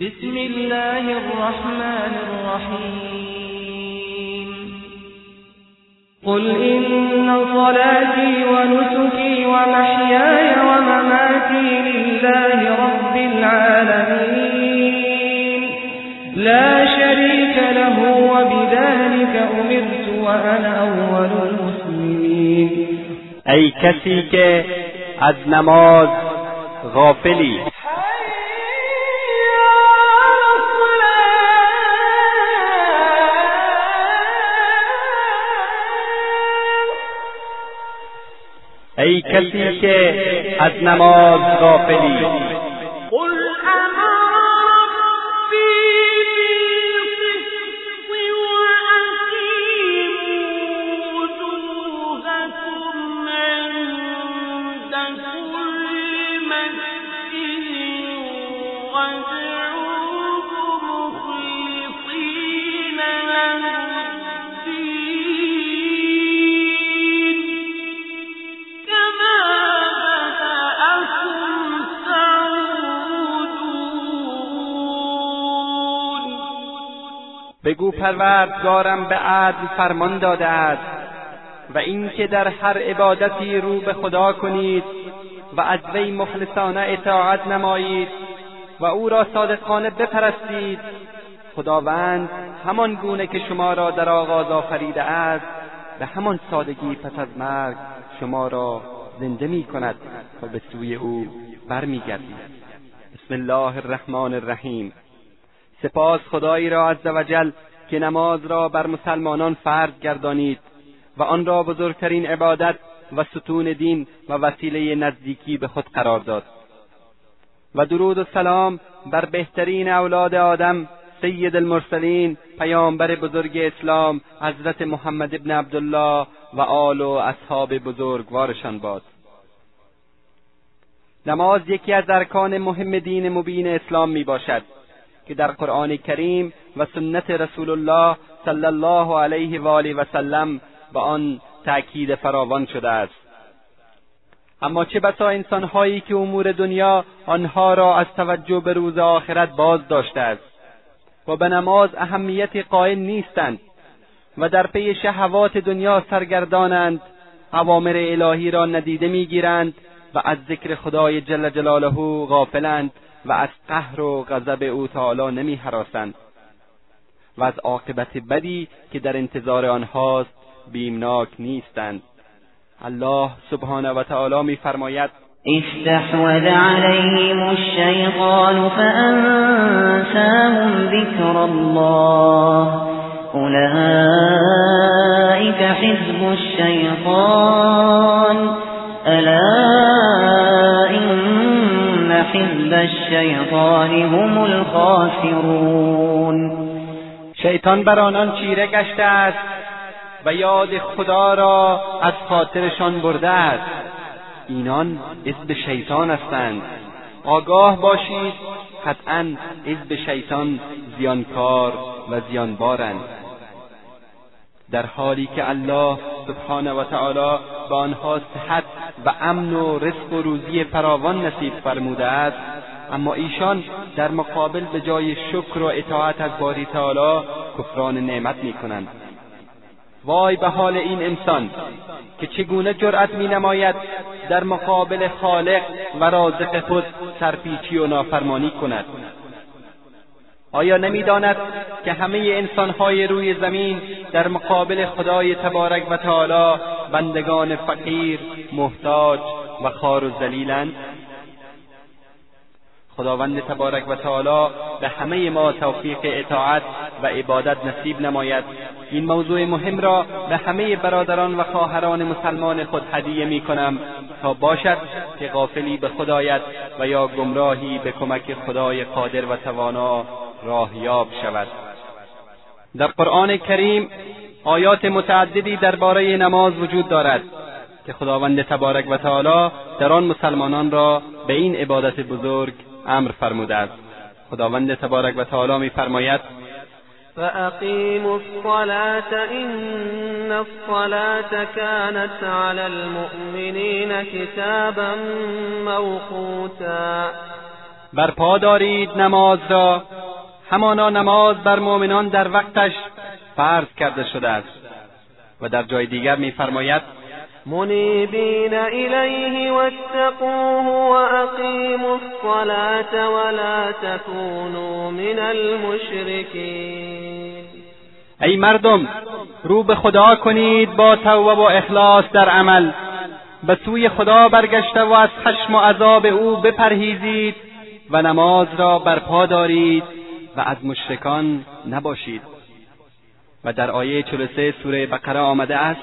بسم الله الرحمن الرحیم قل إن صلاتي ونسكي ومحياي ومماتي لله رب العالمين. لا شريك له وبذلك أمرت وأنا أول المسلمين. کسی که از نماز غافلی ای کسی که از نماز غافلی پروردگارم به عدل فرمان داده است و اینکه در هر عبادتی رو به خدا کنید و از وی مخلصانه اطاعت نمایید و او را صادقانه بپرستید. خداوند همان گونه که شما را در آغاز آفریده است به همان سادگی پس از مرگ شما را زنده می کند و به سوی او برمیگردید. بسم الله الرحمن الرحیم. سپاس خدایی را عز وجل که نماز را بر مسلمانان فرض گردانید و آن را بزرگترین عبادت و ستون دین و وسیله نزدیکی به خود قرار داد. و درود و سلام بر بهترین اولاد آدم سید المرسلین پیامبر بزرگ اسلام حضرت محمد ابن عبدالله و آل و اصحاب بزرگوارشان باد. نماز یکی از ارکان مهم دین مبین اسلام می باشد که در قرآن کریم و سنت رسول الله صلی الله علیه و آله و سلم به آن تأکید فراوان شده است. اما چه بسا انسانهایی که امور دنیا آنها را از توجه به روز آخرت باز داشته است و به نماز اهمیت قائل نیستند و در پی شهوات دنیا سرگردانند اوامر الهی را ندیده می‌گیرند و از ذکر خدای جل جلاله غافلند. و از قهر و غضب او تعالی نمیهراسند و از عاقبت بدی که در انتظار آنهاست بیمناک نیستند. الله سبحانه و تعالی میفرماید استحوذ عليهم الشيطان فأنساهم ذكر الله. أولئك حزب الشيطان إن حزب الشيطان هم الخاسرون. شیطان بر آنان چیره گشته است و یاد خدا را از خاطرشان برده است. اینان حزب شیطان هستند. آگاه باشید قطعا حزب شیطان زیانکار و زیانبارند. در حالی که الله سبحانه و تعالی به آنها صحت و امن و رزق و روزی فراوان نصیب فرموده است اما ایشان در مقابل به جای شکر و اطاعت از باری تعالی کفران نعمت می‌کنند. وای به حال این انسان که چگونه جرأت می نماید در مقابل خالق و رازق خود سرپیچی و نافرمانی کند؟ آیا نمی‌داند که همه انسانهای روی زمین در مقابل خدای تبارک و تعالی بندگان فقیر محتاج و خار و ذلیلند. خداوند تبارک و تعالی به همه ما توفیق اطاعت و عبادت نصیب نماید. این موضوع مهم را به همه برادران و خواهران مسلمان خود هدیه می کنم تا باشد که غافلی به خود آید و یا گمراهی به کمک خدای قادر و توانا راهیاب شود. در قرآن کریم آیات متعددی درباره نماز وجود دارد که خداوند تبارک و تعالی در آن مسلمانان را به این عبادت بزرگ امر فرموده است خداوند تبارک و تعالی میفرماید فأقیموا الصلاة إن الصلاة كانت على المؤمنين كتابا موقوتا. برپا دارید نماز را همانا نماز بر مؤمنان در وقتش فرض کرده شده است. و در جای دیگر میفرماید منیبین الیه واتقوه واقیموا الصلاة ولا تكونوا من المشرکین. ای مردم رو به خدا کنید با توبه و اخلاص در عمل. به سوی خدا برگشته و از خشم و عذاب او بپرهیزید و نماز را برپا دارید. و از مشرکان نباشید. و در آیه 43 سوره بقره آمده است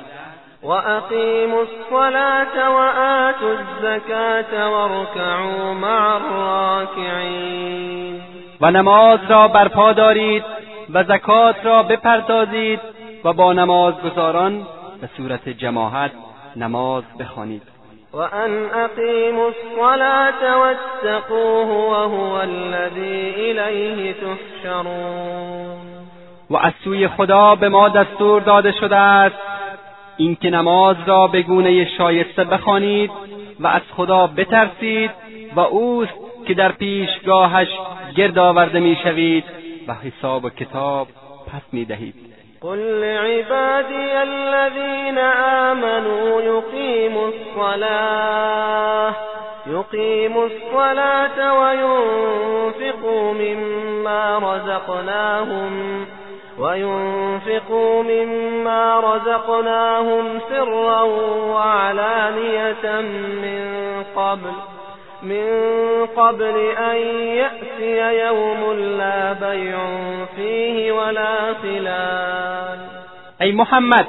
و اقیموا الصلاة و آتوا الزکاة وارکعوا مع الراکعین و نماز را برپا دارید و زکات را بپردازید و با نمازگزاران به صورت جماعت نماز بخوانید. وأن أقيموا الصلاة واتقوه وهو الذي إليه تحشرون. و از سوی خدا به ما دستور داده شده است اینکه نماز را به گونه شایسته بخوانید و از خدا بترسید و اوست که در پیشگاهش گرد آورده می‌شوید و حساب و کتاب پس می‌دهید. قل لعبادي الذين آمنوا يقيموا الصلاة يقيموا الصلاة وينفقوا مما رزقناهم وينفقوا مما رزقناهم سرا وعلانية من قبل من قبل أن يأتي يوم لا بيع فيه ولا خلال. ای محمد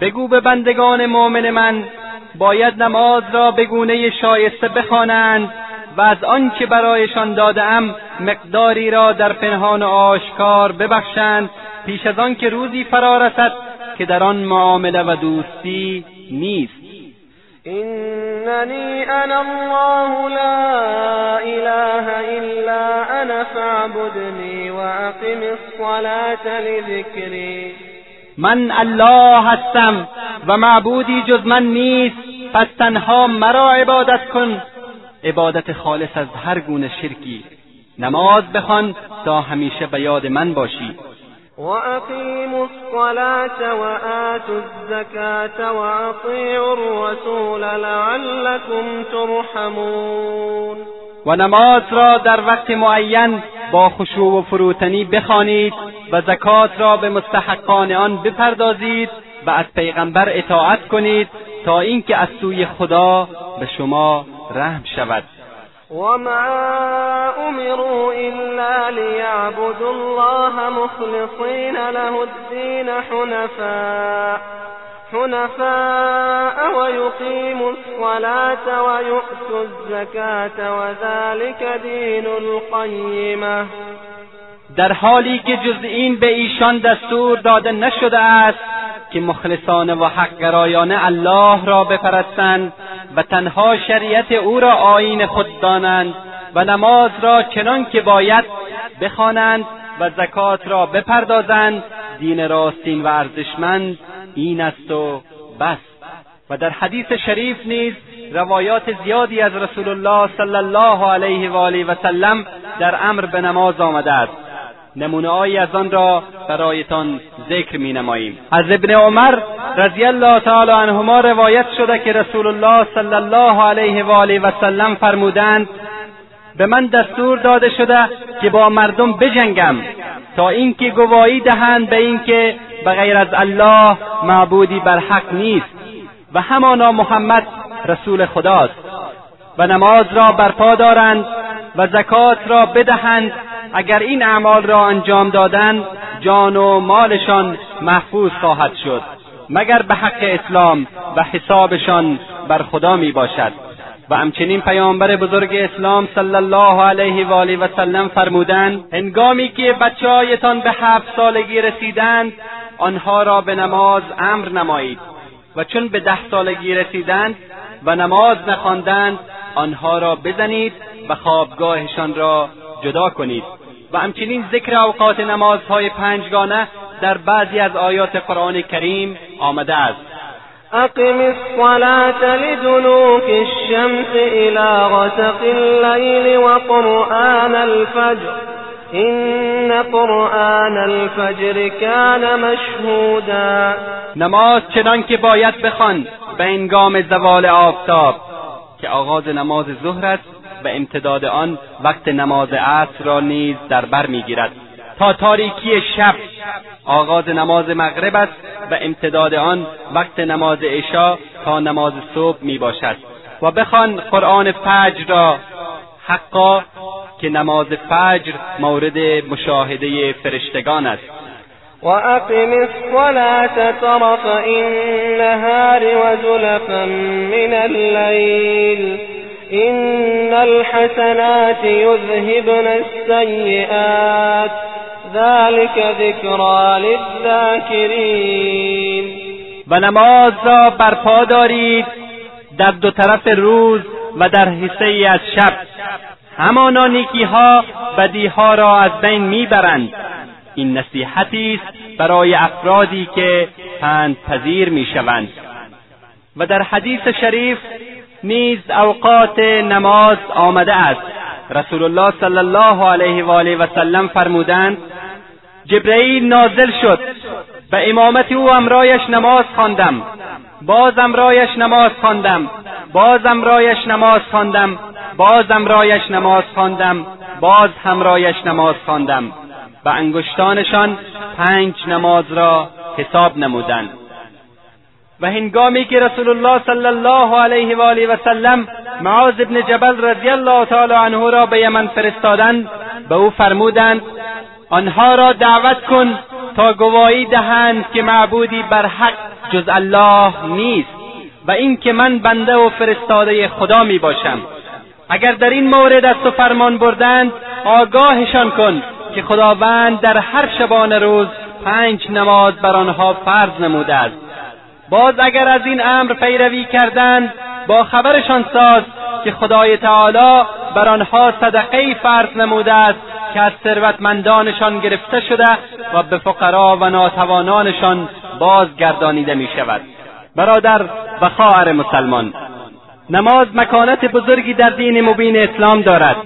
بگو به بندگان مؤمن من باید نماز را به گونه شایسته بخوانند و از آنچه برایشان دادهام مقداری را در پنهان و آشکار ببخشند پیش از آنکه روزی فرا رسد که در آن معامله و دوستی نیست. إنني أنا الله لا إله إلا أنا فاعبدني وأقم الصلاة لذكري. من الله هستم و معبودی جز من نیست پس تنها مرا عبادت کن. عبادت خالص از هر گونه شرکی. نماز بخوان تا همیشه به یاد من باشی. وأقيموا الصلاة وآتوا الزكاة وأطيعوا الرسول لعلكم ترحمون و نماز را در وقت معین با خشوع و فروتنی بخوانید و زکات را به مستحقان آن بپردازید و از پیغمبر اطاعت کنید تا اینکه از سوی خدا به شما رحم شود. وما أمروا إلا ليعبدوا الله مخلصين له الدين حنفاء حنفاء ويقيموا الصلاة ويؤتوا الزكاة وذلك دين القيمة. در حالی که جز این به ایشان دستور داده نشده است که مخلصانه و حقگرایانه الله را بپرستند و تنها شریعت او را آیین خود دانند و نماز را چنان که باید بخوانند و زکات را بپردازند دین راستین و ارزشمند این است و بس. و در حدیث شریف نیز روایات زیادی از رسول الله صلی الله علیه و آله و سلم در امر به نماز آمده است. نمونههایی از آن را برایتان ذکر می نماییم از ابن عمر رضی الله تعالی عنهما روایت شده که رسول الله صلی الله علیه و آله و سلم فرمودند به من دستور داده شده که با مردم بجنگم تا اینکه گواهی دهند به اینکه بغیر از الله معبودی بر حق نیست و همانا محمد رسول خداست و نماز را برپا دارند و زکات را بدهند اگر این اعمال را انجام دادند جان و مالشان محفوظ خواهد شد مگر به حق اسلام و حسابشان بر خدا می باشد. و همچنین پیامبر بزرگ اسلام صلی الله علیه و آله و سلم فرمودند هنگامی که بچههایتان به هفت سالگی رسیدند آنها را به نماز امر نمایید. و چون به ده سالگی رسیدند و نماز نخواندند آنها را بزنید و خوابگاهشان را جدا کنید. و همچنین ذکر اوقات نمازهای پنجگانه در بعضی از آیات قرآن کریم آمده است. أقم الصلاة لدنوك الشمس إلى غسق الليل وقرآن الفجر. إن قرآن الفجر كان مشهودا. نماز چنان که باید بخوان به انگام زوال آفتاب که آغاز نماز ظهر است و امتداد آن وقت نماز عصر را نیز در بر می‌گیرد. تا تاریکی شب آغاز نماز مغرب است و امتداد آن وقت نماز عشا تا نماز صبح می باشد و بخوان قرآن فجر را حقا که نماز فجر مورد مشاهده فرشتگان است. وأقم الصلاة طرف النهار وزلفا من الليل إن الحسنات يذهبن السيئات. ذلك ذكرى للذاكرين. و نماز را برپا دارید در دو طرف روز و در حصه ای از شب. همانا نیکیها بدیها را از بین می‌برند. این نصیحتی است برای افرادی که پند پذیر می‌شوند. و در حدیث شریف نیز اوقات نماز آمده است. رسول الله صلی الله علیه و آله و سلم فرمودند جبرئیل نازل شد و امامت او امرایش نماز خواندم. باز امرایش نماز خواندم. باز امرایش نماز خواندم. باز امرایش نماز خواندم. باز همرایش نماز خواندم. و انگشتانشان پنج نماز را حساب نمودند. و هنگامی که رسول الله صلی الله علیه و آله و سلم معاذ ابن جبل رضی الله تعالی عنه را به یمن فرستادند به او فرمودند آنها را دعوت کن تا گواهی دهند که معبودی بر حق جز الله نیست و اینکه من بنده و فرستاده خدا می باشم. اگر در این مورد از تو فرمان بردند آگاهشان کن که خداوند در هر شبانه روز پنج نماز بر آنها فرض نموده است. باز اگر از این امر پیروی کردند با خبرشان ساز که خدای تعالی بر آنها صدقه فرض نموده است که از ثروتمندانشان گرفته شده و به فقرا و ناتوانانشان بازگردانیده می شود برادر و خواهر مسلمان نماز مکانت بزرگی در دین مبین اسلام دارد.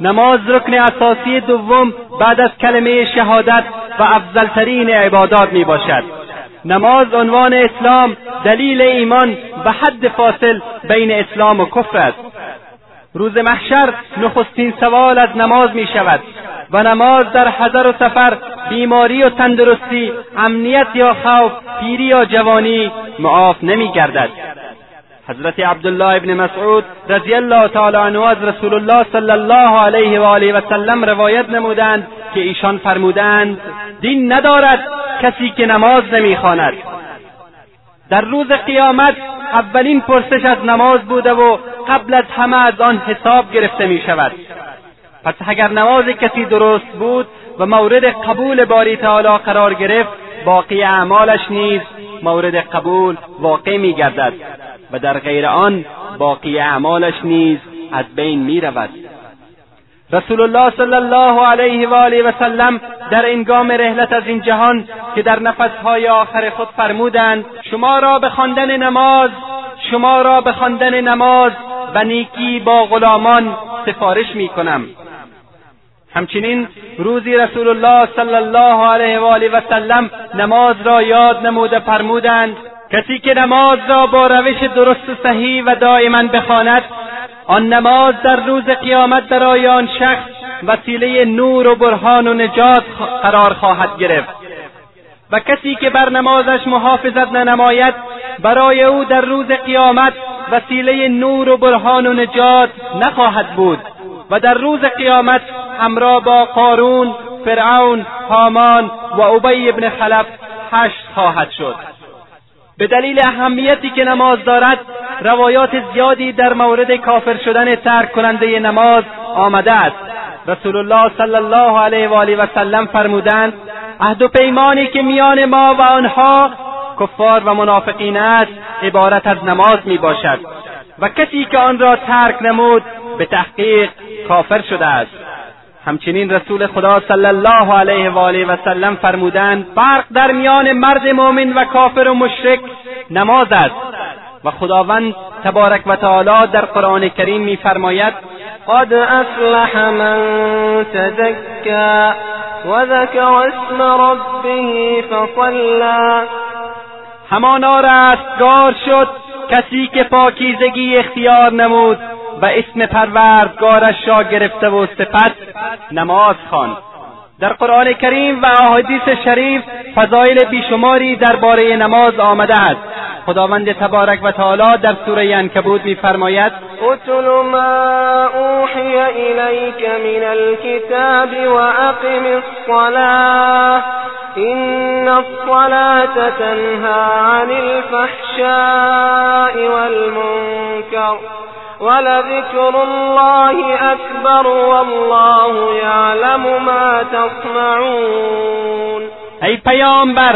نماز رکن اساسی دوم بعد از کلمه شهادت و افضلترین عبادات می باشد نماز عنوان اسلام دلیل ایمان و حد فاصل بین اسلام و کفر است. روز محشر نخستین سوال از نماز می شود و نماز در حضر و سفر بیماری و تندرستی امنیت یا خوف پیری یا جوانی معاف نمی گردد. حضرت عبدالله ابن مسعود رضی الله تعالی عنه از رسول الله صلی الله علیه و آله و سلم روایت نمودند که ایشان فرمودند دین ندارد کسی که نماز نمی‌خواند. در روز قیامت اولین پرسش از نماز بوده و قبل از همه از آن حساب گرفته می شود پس اگر نماز کسی درست بود و مورد قبول باری تعالی قرار گرفت باقی اعمالش نیز مورد قبول واقع می گردد و در غیر آن باقی اعمالش نیز از بین می رود رسول الله صلی الله علیه و آله و سلم در انگام رحلت از این جهان که در نفسهای آخر خود فرمودند شما را به خواندن نماز شما را به خواندن نماز و نیکی با غلامان سفارش می کنم همچنین روزی رسول الله صلی الله علیه و آله و سلم نماز را یاد نموده فرمودند کسی که نماز را با روش درست و صحیح و دائما بخواند آن نماز در روز قیامت برای آن شخص وسیله نور و برهان و نجات قرار خواهد گرفت. و کسی که بر نمازش محافظت ننماید برای او در روز قیامت وسیله نور و برهان و نجات نخواهد بود. و در روز قیامت همراه با قارون فرعون هامان و ابی ابن خلف حشر خواهد شد. به دلیل اهمیتی که نماز دارد روایات زیادی در مورد کافر شدن ترک کننده نماز آمده است. رسول الله صلی الله علیه و آله و سلم فرمودند عهد و پیمانی که میان ما و آنها کفار و منافقین است عبارت از نماز می باشد و کسی که آن را ترک نمود به تحقیق کافر شده است همچنین رسول خدا صلی الله علیه و آله و سلم فرمودند فرق در میان مرد مؤمن و کافر و مشرک نماز است و خداوند تبارک و تعالی در قرآن کریم میفرماید قد افلح من تزکا و ذکر اسم ربه فصلا همانا رستگار شد کسی که پاکیزگی اختیار نمود و اسم پروردگارش را گرفته و سپس نماز خواند. در قرآن کریم و احادیث شریف فضایل بیشماری درباره نماز آمده است. خداوند تبارک و تعالی در سوره انکبوت میفرماید اتل ما اوحی الیک من الكتاب وأقم الصلاة. إن الصلاة تنهى عن الفحشاء والمنكر. ولذكر الله اکبر والله یعلم ما تصنعون. ای پیامبر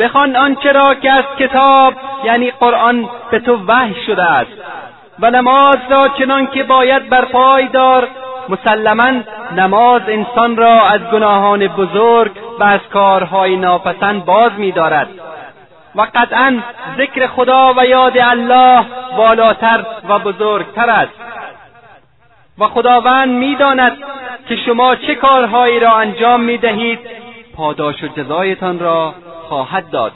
بخوان آنچه را که از کتاب یعنی قرآن به تو وحی شده است. و نماز را چنان که باید برپای دار مسلما نماز انسان را از گناهان بزرگ و از کارهای ناپسند باز می‌دارد. و قطعا ذکر خدا و یاد الله بالاتر و بزرگتر است. و خداوند می‌داند که شما چه کارهایی را انجام می‌دهید پاداش و جزایتان را خواهد داد.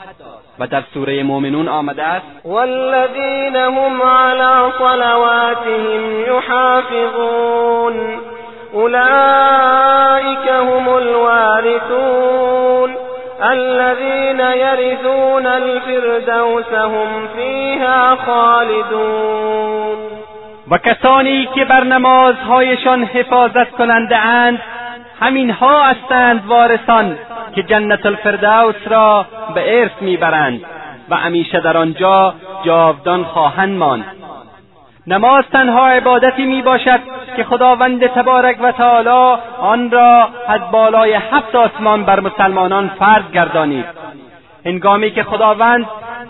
و در سوره مؤمنون آمده است والذین هم علی صلواتهم یحافظون اولئک هم الوارثون الذين يرثون الفردوس هم فيها خالدون و کسانی که بر نمازهایشان حفاظت کننده اند همینها هستند وارثان که جنت الفردوس را به ارث می‌برند و همیشه در آنجا جاودان خواهند ماند. نماز تنها عبادتی می باشد که خداوند تبارک و تعالی آن را از بالای هفت آسمان بر مسلمانان فرض گردانید. هنگامی که خداوند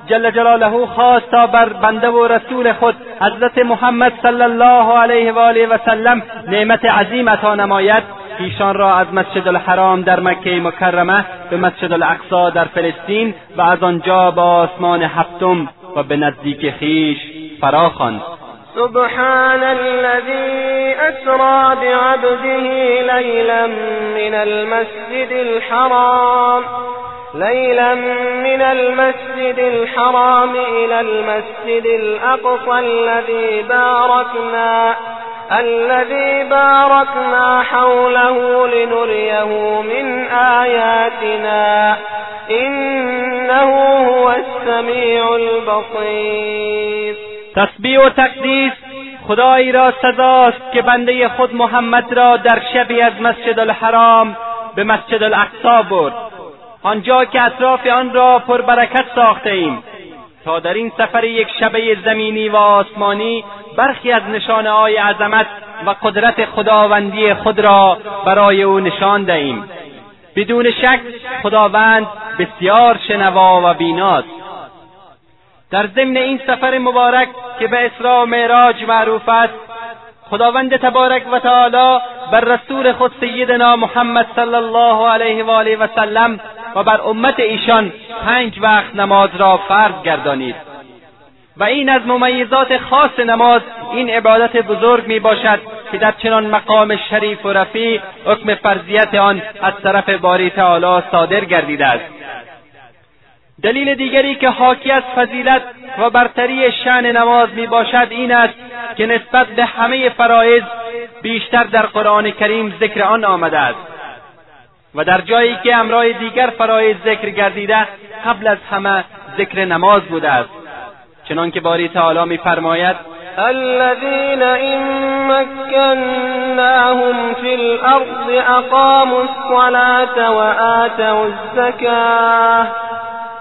جل جلاله خواست تا بر بنده و رسول خود حضرت محمد صلی الله علیه و آله و سلم نعمت عظیم عطا نماید ایشان را از مسجد الحرام در مکه مکرمه به مسجد الاقصا در فلسطین و از آنجا به آسمان هفتم و به نزدیک خیش فرا خواند. سبحان الذي أسرى بعبده ليلا من المسجد الحرام ليلا من المسجد الحرام إلى المسجد الأقصى الذي باركنا. الذي باركنا حوله لنريه من آياتنا إنه هو السميع البصير. تسبیح و تقدیس خدایی را سزاست که بنده خود محمد را در شبی از مسجد الحرام به مسجد الاقصا برد. آنجا که اطراف آن را پربرکت ساخته ایم. تا در این سفر یک شبه زمینی و آسمانی برخی از نشانه های عظمت و قدرت خداوندی خود را برای او نشان دهیم. بدون شک خداوند بسیار شنوا و بیناست. در ضمن این سفر مبارک که به اسراء و معراج معروف است خداوند تبارک و تعالی بر رسول خود سیدنا محمد صلی الله علیه و آله و سلم و بر امت ایشان پنج وقت نماز را فرض گردانید. و این از ممیزات خاص نماز این عبادت بزرگ می باشد که در چنان مقام شریف و رفیع حکم فرضیت آن از طرف باری تعالی صادر گردیده است. دلیل دیگری که حاکی از فضیلت و برتری شعن نماز می باشد این است که نسبت به همه فرایض بیشتر در قرآن کریم ذکر آن آمده است. و در جایی که امرای دیگر فرایض ذکر گردیده قبل از همه ذکر نماز بوده است. چنانکه باری تعالی میفرماید الذين إن مكناهم في الأرض أقاموا الصلاة وآتوا الزكاة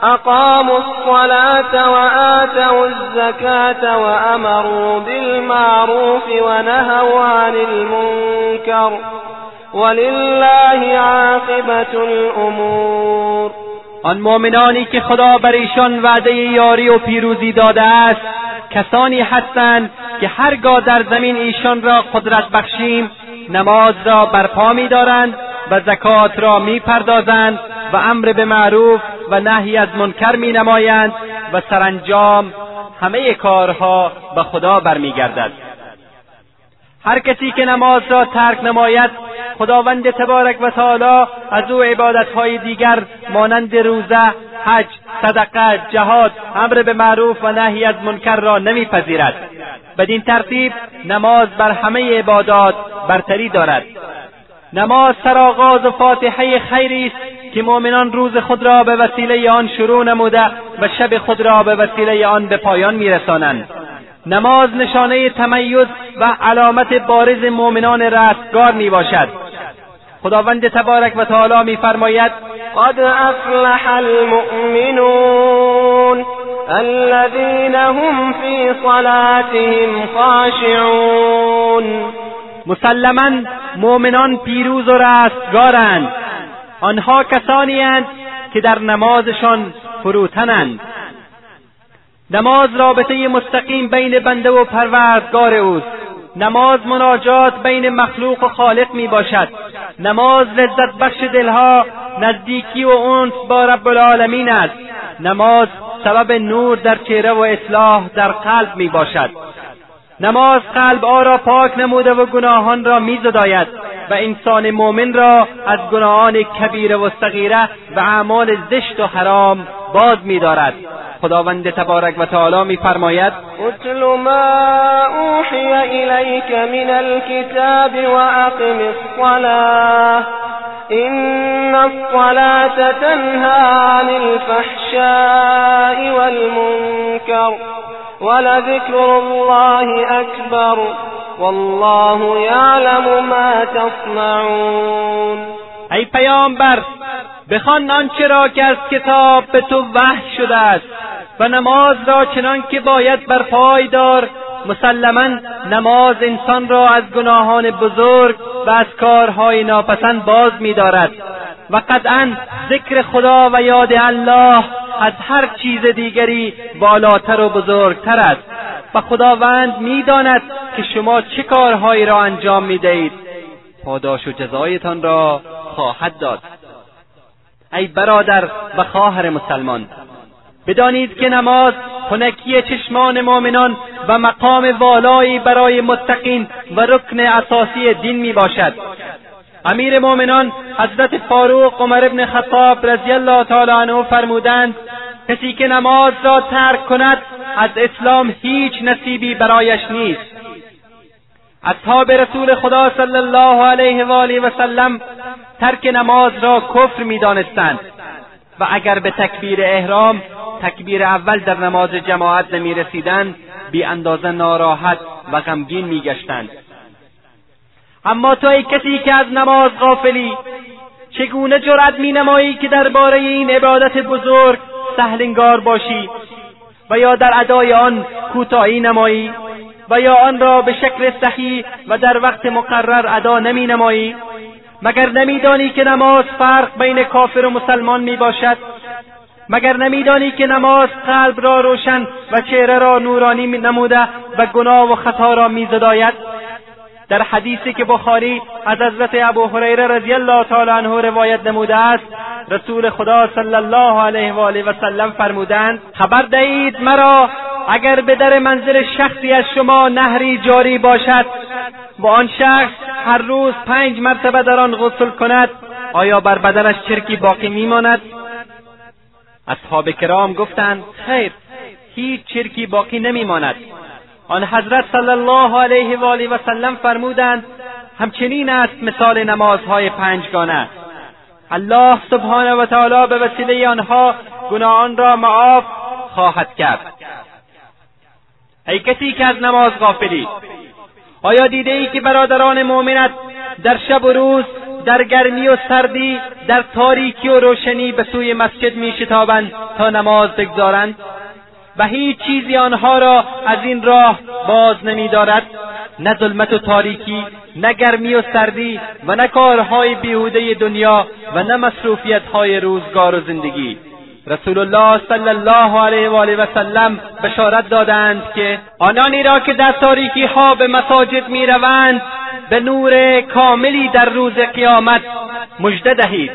أقاموا الصلاة وآتوا الزكاة وأمروا بالمعروف ونهوا عن المنكر ولله عاقبة الأمور. آن مؤمنانی که خدا بر ایشان وعده یاری و پیروزی داده است کسانی هستند که هرگاه در زمین ایشان را قدرت بخشیم نماز را برپا میدارند و زکات را می‌پردازند و امر به معروف و نهی از منکر می نمایند و سرانجام همه کارها به خدا برمیگردد. هر کسی که نماز را ترک نماید خداوند تبارک و تعالی از او عبادتهای دیگر مانند روزه حج صدقه جهاد امر به معروف و نهی از منکر را نمیپذیرد. بدین ترتیب نماز بر همه عبادات برتری دارد. نماز سرآغاز و فاتحه خیری است که مؤمنان روز خود را به وسیله آن شروع نموده و شب خود را به وسیله آن به پایان میرسانند. نماز نشانه تمیز و علامت بارز مؤمنان رستگار می باشد خداوند تبارک و تعالی میفرماید قد افلح المؤمنون الذين هم في صلاتهم خاشعون. مسلما مؤمنان پیروز و رستگارند. آنها کسانی اند که در نمازشان فروتنند. نماز رابطه مستقیم بین بنده و پروردگار اوست. نماز مناجات بین مخلوق و خالق می باشد. نماز لذت بخش دلها نزدیکی و اونس با رب العالمین است. نماز سبب نور در چهره و اصلاح در قلب می باشد. نماز قلب را پاک نموده و گناهان را میزداید و انسان مؤمن را از گناهان کبیره و صغیره و اعمال زشت و حرام باز میدارد. خداوند تبارک و تعالی میفرماید اتل ما اوحی الیک من الكتاب واقم الصلاه ان الصلاه تنهى عن الفحشاء والمنكر ولذكر الله اکبر والله یعلم ما تصنعون. ای پیامبر بخوان آنچه را که از کتاب به تو وحی شده است و نماز را چنان که باید بر پای دار مسلما نماز انسان را از گناهان بزرگ و از کارهای ناپسند باز می‌دارد. و قطعا ذکر خدا و یاد الله از هر چیز دیگری بالاتر و بزرگتر است. و خداوند می‌داند که شما چه کارهایی را انجام می‌دهید. پاداش و جزایتان را خواهد داد. ای برادر و خواهر مسلمان بدانید که نماز خنکی چشمان مؤمنان و مقام والایی برای متقین و رکن اساسی دین می باشد امیر مؤمنان حضرت فاروق عمر ابن خطاب رضی الله تعالی عنه فرمودند کسی که نماز را ترک کند از اسلام هیچ نصیبی برایش نیست. اصحاب رسول خدا صلی الله علیه و آله و سلم ترک نماز را کفر می‌دانستند و اگر به تکبیر احرام تکبیر اول در نماز جماعت نمی رسیدند بی اندازه ناراحت و غمگین میگشتند. اما تو ای کسی که از نماز غافلی چگونه جرأت می نمایی که درباره این عبادت بزرگ سهلنگار باشی؟ و یا در ادای آن کوتاهی نمایی؟ و یا آن را به شکل صحیح و در وقت مقرر ادا نمی نمایی مگر نمیدانی که نماز فرق بین کافر و مسلمان می باشد مگر نمیدانی که نماز قلب را روشن و چهره را نورانی نموده و گناه و خطا را میزداید؟ در حدیثی که بخاری از حضرت ابو هریره رضی الله تعالی عنه روایت نموده است رسول خدا صلی الله علیه و آله و سلم فرمودند خبر دهید مرا اگر به در منزل شخصی از شما نهری جاری باشد و آن شخص هر روز پنج مرتبه در آن غسل کند آیا بر بدنش چرکی باقی میماند؟ اصحاب کرام گفتند خیر هیچ چرکی باقی نمیماند. آن حضرت صلی الله علیه و آله و سلم فرمودند همچنین است مثال نمازهای پنجگانه. الله سبحانه و تعالی به وسیله آنها گناهان را معاف خواهد کرد. ای کسی که از نماز غافلی آیا دیده ای که برادران مؤمنت در شب و روز در گرمی و سردی در تاریکی و روشنی به سوی مسجد می شتابند تا نماز بگذارند؟ و هیچ چیزی آنها را از این راه باز نمیدارد. نه ظلمت و تاریکی نه گرمی و سردی و نه کارهای بیهوده دنیا و نه مصروفیتهای روزگار و زندگی. رسول الله صلی الله علیه و آله و سلم بشارت دادند که آنانی را که در تاریکی ها به مساجد می‌روند به نور کاملی در روز قیامت مژده دهید.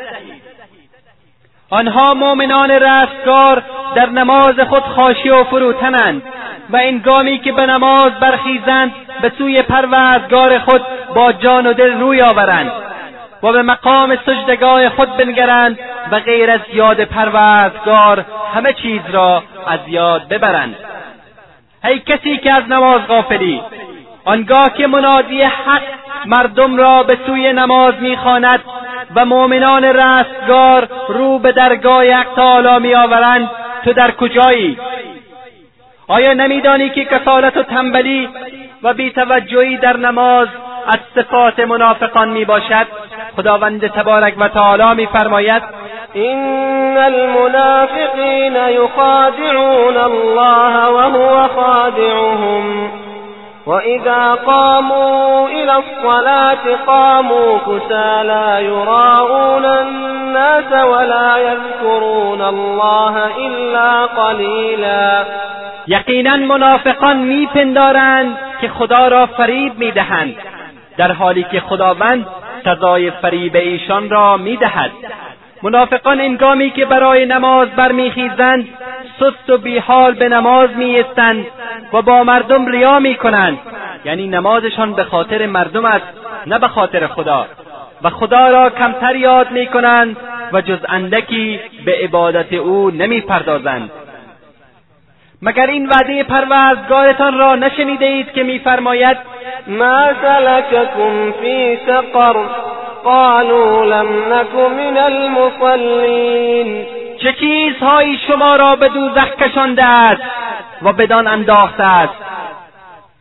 آنها مؤمنان رستگار در نماز خود خاشی و فروتنند و انگامی که به نماز برخیزند به سوی پروردگار خود با جان و دل روی آورند و به مقام سجدگاه خود بنگرند و غیر از یاد پروردگار همه چیز را از یاد ببرند. ای کسی که از نماز غافلی آنگاه که منادی حق مردم را به سوی نماز می‌خواند و مؤمنان رستگار رو به درگاه حق تعالی میآورند تو در کجایی؟ آیا نمیدانی که کسالت و تنبلی و بیتوجهی در نماز از صفات منافقان می باشد خداوند تبارک و تعالی میفرماید إن المنافقين يخادعون الله وهو خادعهم. وإذا قاموا إلى الصلاة قاموا كسى لا يراءون الناس ولا يذكرون الله إلا قليلا. یقینا منافقان میپندارند که خدا را فریب میدهند در حالی که خداوند سزای فریب ایشان را میدهد. منافقان انگامی که برای نماز برمیخیزند سست و بیحال به نماز میایستند و با مردم ریا می‌کنند. یعنی نمازشان به خاطر مردم است نه به خاطر خدا. و خدا را کمتر یاد می‌کنند و جز اندکی به عبادت او نمی‌پردازند. مگر این وعده پروردگارتان را نشنیده اید که میفرماید ما سلككم في سقر. قالوا لم نك من المصلين. چه چیزهایی شما را به دوزخ کشانده است و بدان انداخته است؟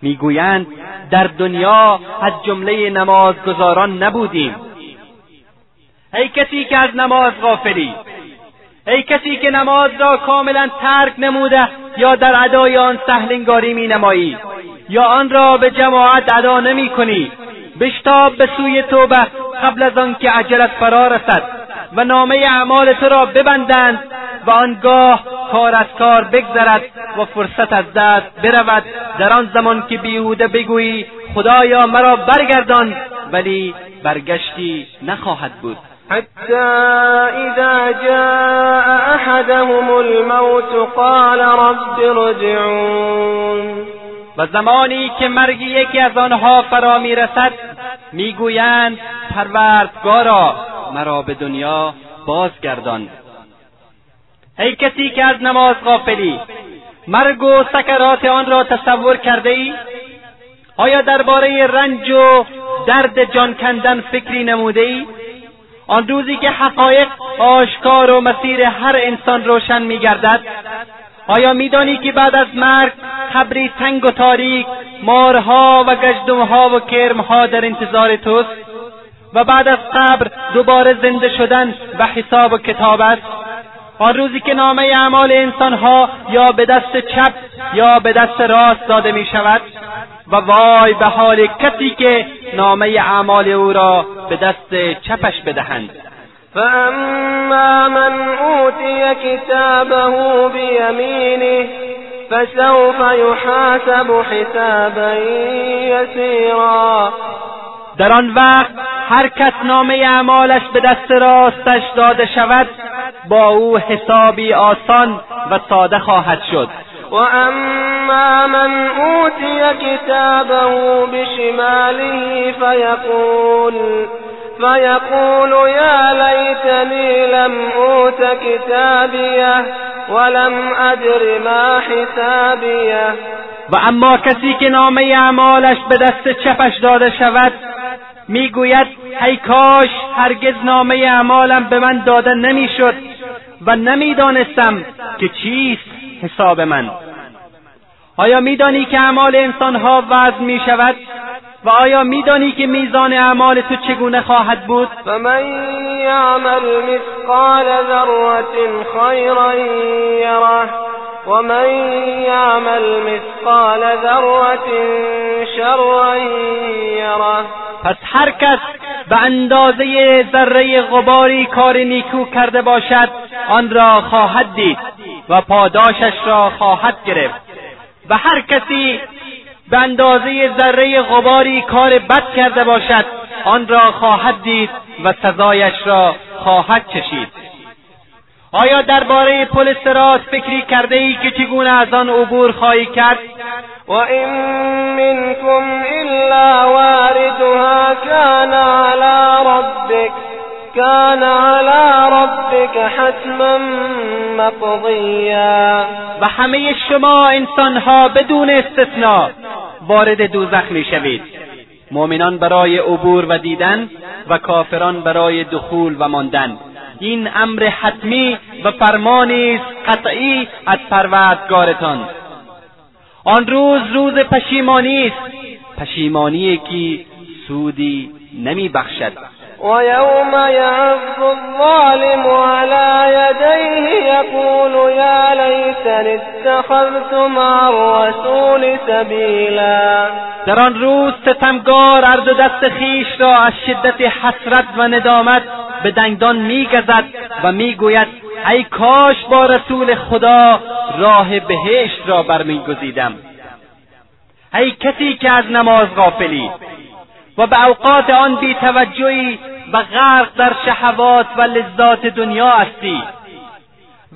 می‌گویند در دنیا از جمله نمازگزاران نبودیم. ای کسی که از نماز غافلی ای کسی که نماز را کاملا ترک نموده یا در ادای آن سهلنگاری می نمایی یا آن را به جماعت ادا نمی کنی بشتاب به سوی توبه قبل از آنکه عجلت فرا رسد و نامه اعمال تو را ببندند و آنگاه کار از کار بگذرد و فرصت از دست برود. در آن زمان که بیهوده بگویی خدایا مرا برگردان ولی برگشتی نخواهد بود. حتى إذا جاء أحدهم الموت قال رب ارجعون. و زمانی که مرگ یکی از آنها فرا می‌رسد می‌گویند پروردگارا مرا به دنیا بازگردان. ای کسی که از نماز غافلی مرگ و سکرات آن را تصور کرده ای آیا درباره رنج و درد جان کندن فکری نموده ای آن روزی که حقایق آشکار و مسیر هر انسان روشن میگردد آیا میدانی که بعد از مرگ قبری تنگ و تاریک مارها و گجدمها و کرمها در انتظار توست؟ و بعد از قبر دوباره زنده شدن و حساب و کتاب است؟ آن روزی که نامه اعمال انسانها یا به دست چپ یا به دست راست داده می شود و وای به حال کسی که نامه اعمال او را به دست چپش بدهند. فأما من أوتي كتابه بيمينه فسوف يحاسب حسابا يسيرا. در آن وقت هر کس نامه اعمالش به دست راستش داده شود با او حسابی آسان و ساده خواهد شد. و اما من اوتی کتابه بشماله فیقول فيقول يا ليتني لم أوت كتابيه ولم أدر ما حسابيه. و اما کسی که نامه اعمالش به دست چپش داده شود می‌گوید ای کاش هرگز نامه اعمالم به من داده نمی‌شد و نمی‌دانستم که چیست حساب من. آیا میدانی که اعمال انسانها وزن می شود و آیا میدانی که میزان اعمال تو چگونه خواهد بود؟ فمن یعمل مثقال ذره خیرا یره ومن یعمل مثقال ذره شرا یره. پس هر کس به اندازه ذره غباری کار نیکو کرده باشد آن را خواهد دید و پاداشش را خواهد گرفت. و هر کسی به اندازه ذره غباری کار بد کرده باشد آن را خواهد دید و سزایش را خواهد چشید آیا درباره پل سرات فکری کرده ای که چگونه از آن عبور خواهی کرد؟ و این منکم الا واردها کان علی ربک. كان على ربك حتما مقضیا و همه شما انسانها بدون استثناء وارد دوزخ می‌شوید. مؤمنان برای عبور و دیدن و کافران برای دخول و ماندن. این امر حتمی و فرمانی است قطعی از پروردگارتان. آن روز روز پشیمانی است. پشیمانی که سودی نمی بخشد ويوم يعض الظالم على يديه يقول يا ليتني اتخذت مع الرسول سبیلا در آن روز ستمگار عرض دست خیش را از شدت حسرت و ندامت به دنگدان میگزد و می‌گوید ای کاش با رسول خدا راه بهشت را برمیگزیدم. ای کسی که از نماز غافلی و به اوقات آن بیتوجهی و غرق در شهوات و لذات دنیا هستی.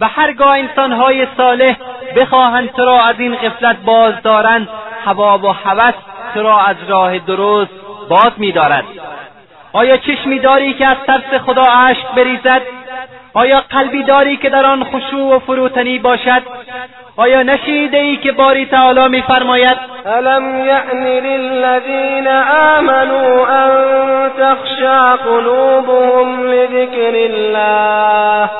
و هرگاه انسانهای صالح بخواهند تو را از این غفلت باز دارند هوا و هوس تو را از راه درست باز میدارد. آیا چشمی داری که از ترس خدا اشک بریزد؟ آیا قلبی داری که در آن خشوع و فروتنی باشد؟ آیا نشیده ای که باری تعالی میفرماید؟ الم یعن للذین آمنوا ان تخشع قلوبهم لذکر الله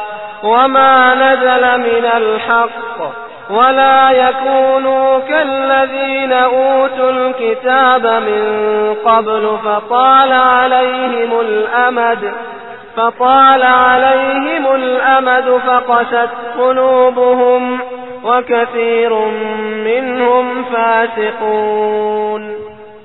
وما نزل من الحق ولا يكونوا كالذين أوتوا الكتاب من قبل فطال عليهم الأمد فطال عليهم الأمد فقست قلوبهم وكثير منهم فاسقون.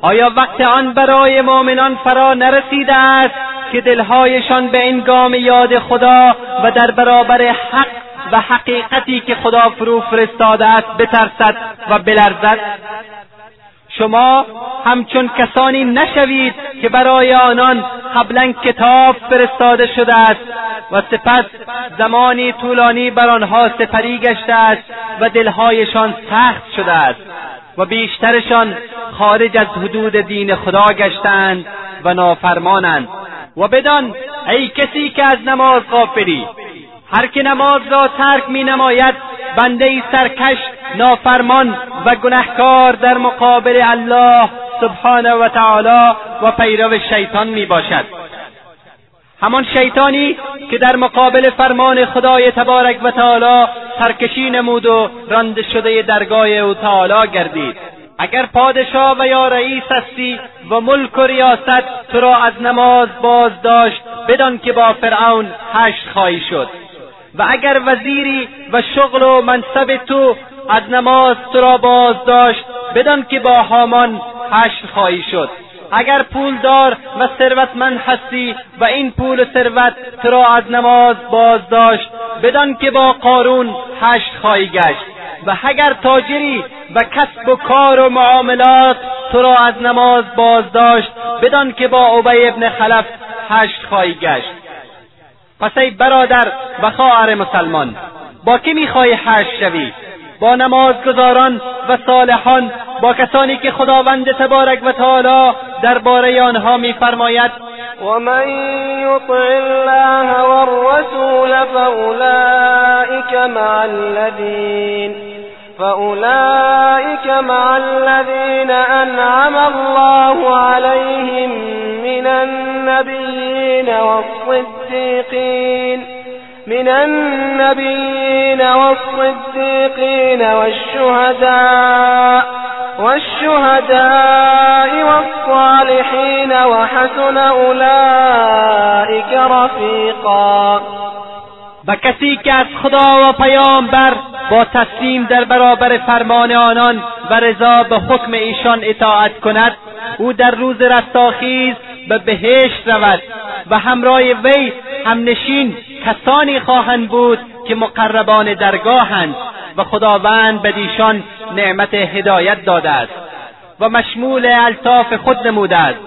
آیا وقت آن برای مؤمنان فرا نرسیده است که دلهایشان به انگام یاد خدا و در برابر حق و حقیقتی که خدا فرو فرستاده است بترسد و بلرزد؟ شما همچون کسانی نشوید که برای آنان قبلا کتاب فرستاده شده است و سپس زمانی طولانی بر آنها سپری گشته است و دلهایشان سخت شده است و بیشترشان خارج از حدود دین خدا گشتند و نافرمانند. و بدان ای کسی که از نماز غافلی هر که نماز را ترک می نماید بنده سرکش نافرمان و گنهکار در مقابل الله سبحانه و تعالی و پیرو شیطان می باشد. همان شیطانی که در مقابل فرمان خدای تبارک و تعالی سرکشی نمود و رانده شده درگاه او تعالی گردید. اگر پادشاه و یا رئیس هستی و ملک و ریاست تو را از نماز باز داشت بدان که با فرعون هشت خواهی شد. و اگر وزیری و شغل و منصب تو از نماز تو را باز داشت بدان که با هامان حشر خواهی شد. اگر پولدار و ثروتمند هستی و این پول و ثروت تو را از نماز باز داشت بدان که با قارون حشر خواهی گشت. و اگر تاجری و کسب و کار و معاملات تو را از نماز باز داشت بدان که با عبی ابن خلف حشر خواهی گشت. پس ای برادر و خواهر مسلمان با که می‌خواهی حشر شوی؟ نمازگزاران و صالحان با کسانی که خداوند تبارک و تعالی درباره آنها میفرماید. ومن يطع الله والرسول فأولئك مع الذين فأولئك مع الذين أنعم الله عليهم من النبيين والصديقين. من النبيين والصديقين والشهداء والشهداء والصالحين وحسن أولئك رفيقا. و کسی که از خدا و پیامبر با تسلیم در برابر فرمان آنان و رضا به حکم ایشان اطاعت کند او در روز رستاخیز به بهشت رود و همراه وی همنشین کسانی خواهند بود که مقربان درگاهند و خداوند به دیشان نعمت هدایت داده است و مشمول الطاف خود نموده است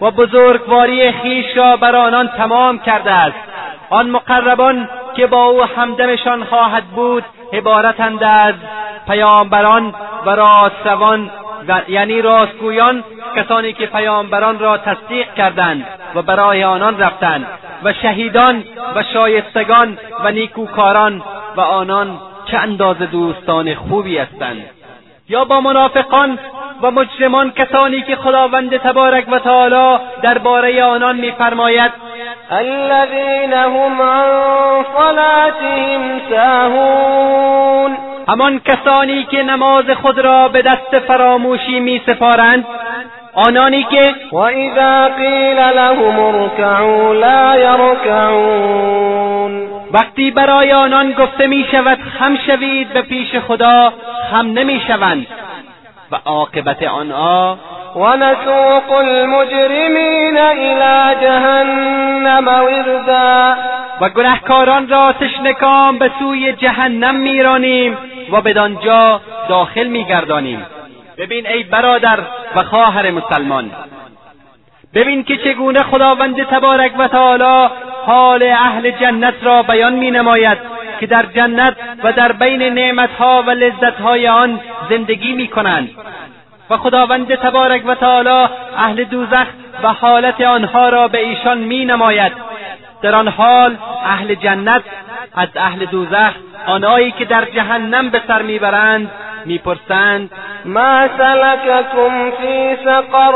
و بزرگواری خیش را بر آنان تمام کرده است. آن مقربان که با او همدمشان خواهد بود عبارتند از پیامبران و راستروان و یعنی راستگویان کسانی که پیامبران را تصدیق کردند و برای آنان رفتند و شهیدان و شایستگان و نیکوکاران و آنان چه اندازه دوستان خوبی هستند. یا با منافقان و مجرمان کسانی که خداوند تبارک و تعالی درباره آنان میفرماید الذين هم عن صلاتهم ساهون. همان کسانی که نماز خود را به دست فراموشی می سپارند آنانی که و اذا قیل لهم ارکعوا لا یرکعون وقتی برای آنان گفته می شود خم شوید به پیش خدا خم نمی شوند. و عاقبت آنها. ونسوق المجرمین الى جهنم وردا. و گنهکاران را تشنکام به سوی جهنم میرانیم و بدانجا داخل میگردانیم. ببین ای برادر و خواهر مسلمان. ببین که چگونه خداوند تبارک و تعالی حال اهل جنت را بیان می نماید که در جنت و در بین نعمتها و لذتهای آن زندگی می کنند و خداوند تبارک و تعالی اهل دوزخ و حالت آنها را به ایشان می نماید در آن حال اهل جنت از اهل دوزخ آنهایی که در جهنم به سر می‌برند می‌پرسند ما سلککم فی سقر؟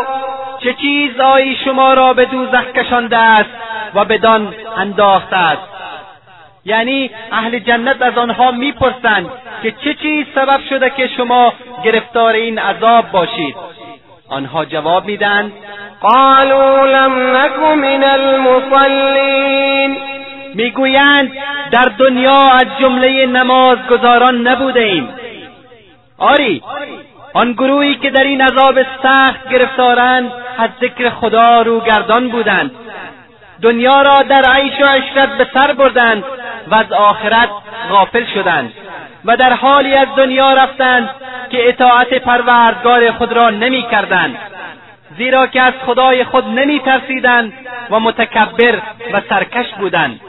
چه چیزهایی شما را به دوزخ کشانده است و بدان انداخته است؟ یعنی اهل جنت از آنها می‌پرسند که چه چیز سبب شده که شما گرفتار این عذاب باشید. آنها جواب میدند قالوا لم نک من المصلین می‌گویند در دنیا از جمله نمازگزاران نبوده ایم. آری آن گروهی که در این عذاب سخت گرفتارند از ذکر خدا روگردان بودند. دنیا را در عیش و عشرت به سر بردند. و از آخرت غافل شدند و در حالی از دنیا رفتند که اطاعت پروردگار خود را نمی کردند زیرا که از خدای خود نمی ترسیدند و متکبر و سرکش بودند.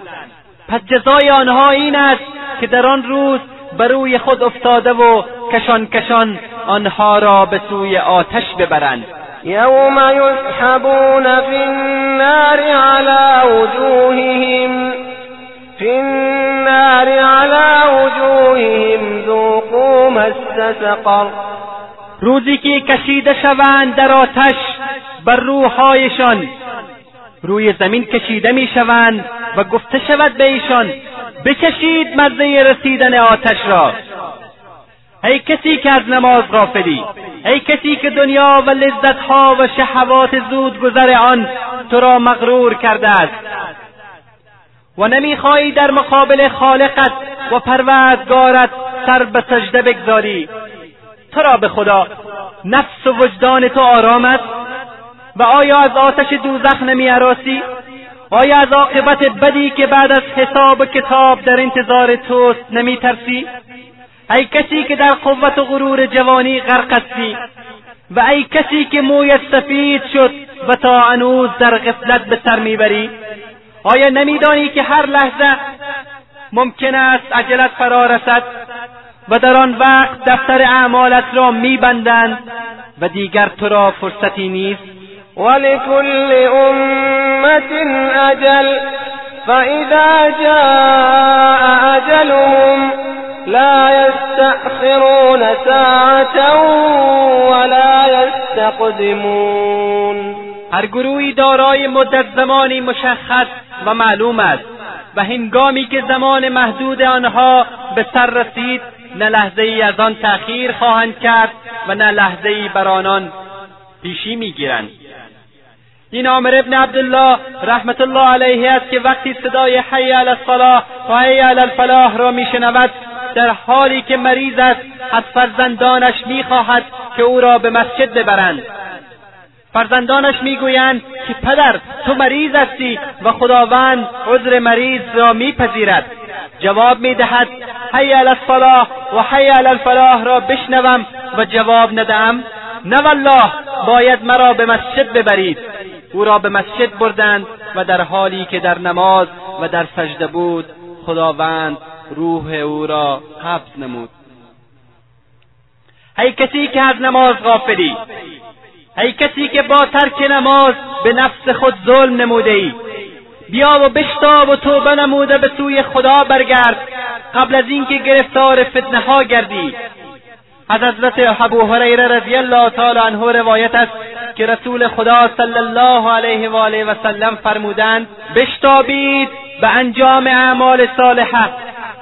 پس جزای آنها این است که در آن روز بر روی خود افتاده و کشان کشان آنها را به سوی آتش ببرند. یوم یسحبون فی النار علی وجوههم. فی النار علی وجوههم ذوقوا مس سقر. روزی که کشیده شوند در آتش بر روحهایشان. روی زمین کشیده می‌شوند و گفته شود به ایشان بچشید مزه رسیدن آتش را. ای کسی که از نماز غافلی ای کسی که دنیا و لذتها و شهوات زود گذر آن تو را مغرور کرده است. و نمی‌خواهی در مقابل خالقت و پروردگارت سر به سجده بگذاری. تو را به خدا نفس و وجدان تو آرام است. و آیا از آتش دوزخ نمیاراسی آیا از عاقبت بدی که بعد از حساب و کتاب در انتظار توست نمیترسی؟ ای کسی که در قوت و غرور جوانی غرق هستی و ای کسی که مویت سفید شد و تا هنوز در غفلت به سر می‌بری؟ آیا نمیدانی که هر لحظه ممکن است عجلت فرا رسد و در آن وقت دفتر اعمالت را میبندند و دیگر تو را فرصتی نیست؟ ولكل أمة أجل فإذا جاء أجلهم لا يستأخرون ساعة ولا يستقدمون هر گروهی دارای مدت زمانی مشخص و معلوم است و هنگامی که زمان محدود آنها به سر رسید نه لحظه ای از آن تأخیر خواهند کرد و نه لحظه ای بر آنان پیشی می‌گیرند. این عامر ابن عبدالله رحمت الله علیه است که وقتی صدای حی علی الصلاح و حی علی الفلاح را میشنود در حالی که مریض است از فرزندانش می‌خواهد که او را به مسجد ببرند. فرزندانش می‌گویند که پدر تو مریض هستی و خداوند عذر مریض را میپذیرد. جواب می‌دهد حی علی الصلاح و حی علی الفلاح را بشنوم و جواب ندهم. نه والله باید مرا به مسجد ببرید. او را به مسجد بردند و در حالی که در نماز و در سجده بود خداوند روح او را قبض نمود. ای کسی که از نماز غافلی ای کسی که با ترک نماز به نفس خود ظلم نموده ای بیا و بشتاب و توبه نموده به سوی خدا برگرد قبل از اینکه گرفتار فتنه ها گردی. از حضرت ابو هریره رضی الله تعالی عنه روایت است که رسول خدا صلی الله علیه و آله و سلم فرمودند بشتابید به انجام اعمال صالحه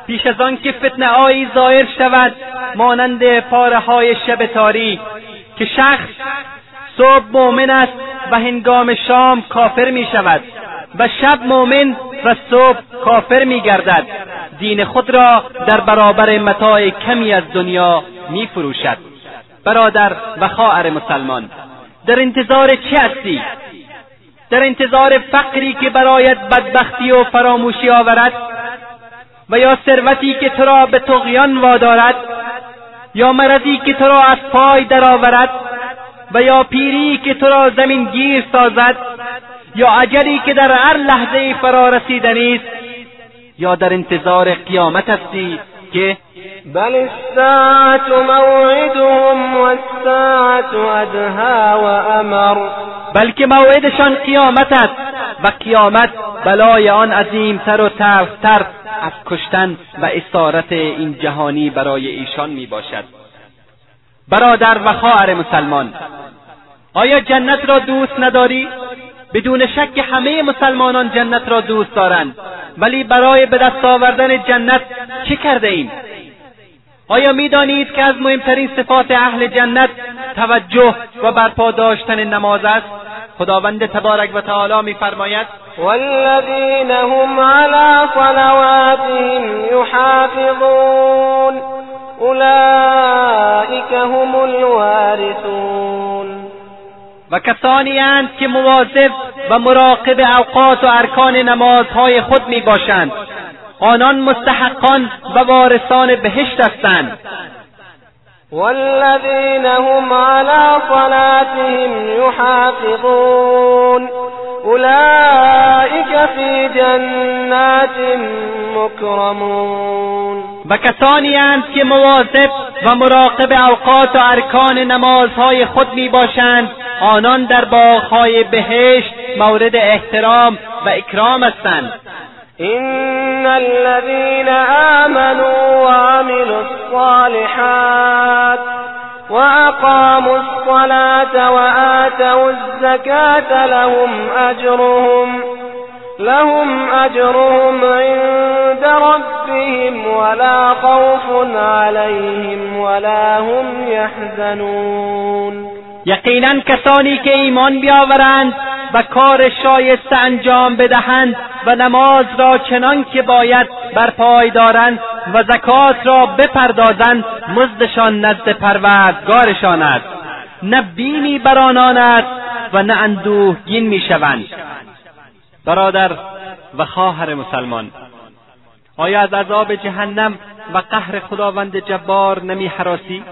پیش از آن که فتنه آیی ظاهر شود مانند پاره های شب تاریک که شخص صبح مؤمن است و هنگام شام کافر می شود و شب مؤمن و صبح کافر می گردد دین خود را در برابر متاع کمی از دنیا می فروشد برادر و خواهر مسلمان در انتظار چه هستی؟ در انتظار فقری که برایت بدبختی و فراموشی آورد؟ و یا ثروتی که تو را به تقیان وادارد؟ یا مرضی که تو را از پای درآورد؟ و یا پیری که تو را زمین گیر سازد یا اجلی که در هر لحظه فرا رسیدنی است یا در انتظار قیامت هستی که بل الساعت موعدهم والساعت ادها و امر بلکه موعدشان قیامت است و قیامت بلای آن عظیمتر و تلختر از کشتن و اسارت این جهانی برای ایشان می باشد برادر و خواهر مسلمان. آیا جنت را دوست نداری؟ بدون شک همه مسلمانان جنت را دوست دارند. ولی برای به دست آوردن جنت چه کرده ایم؟ آیا می‌دانید که از مهمترین صفات اهل جنت توجه و برپا داشتن نماز است؟ خداوند تبارک و تعالی میفرماید والذین هم على صلواتهم یحافظون. اولئک هم الوارثون. و کسانی اند که مواظب و مراقب اوقات و ارکان نمازهای خود می باشند آنان مستحقان و وارثان بهشت هستند. والذین هم على صلاتهم یحافظون. اولئک فی جنات مکرمون و کسانی اند که مواظب و مراقب اوقات و ارکان نمازهای خود می باشند آنان در باغهای بهشت مورد احترام و اکرام هستند. إن الذين آمنوا وعملوا الصالحات وأقاموا الصلاة وآتوا الزكاة لهم أجرهم لهم أجرهم عند ربهم ولا خوف عليهم ولا هم يحزنون یقینا کسانی که ایمان بیاورند و کار شایسته انجام بدهند و نماز را چنان که باید برپای دارند و زکات را بپردازند مزدشان نزد پروردگارشان است نه بیمی بر آنان است و نه اندوهگین می‌شوند برادر و خواهر مسلمان آیا از عذاب جهنم و قهر خداوند جبار نمی حراسی؟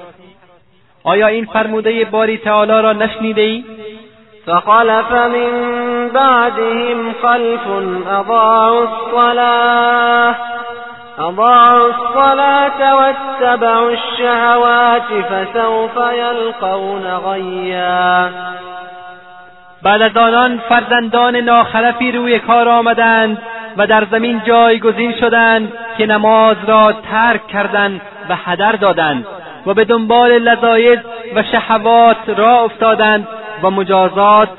آیا این فرموده باری تعالی را نشنیده ای؟ فخلف من بعدهم خلف اضاعوا الصلاة. اضاعوا الصلاة واتبعوا الشهوات فسوف یلقون غیا بعد از آنان فرزندان ناخلفی روی کار آمدند و در زمین جایگزین شدند که نماز را ترک کردند و هدر دادند. و به دنبال لذایز و شهوات را افتادند و مجازات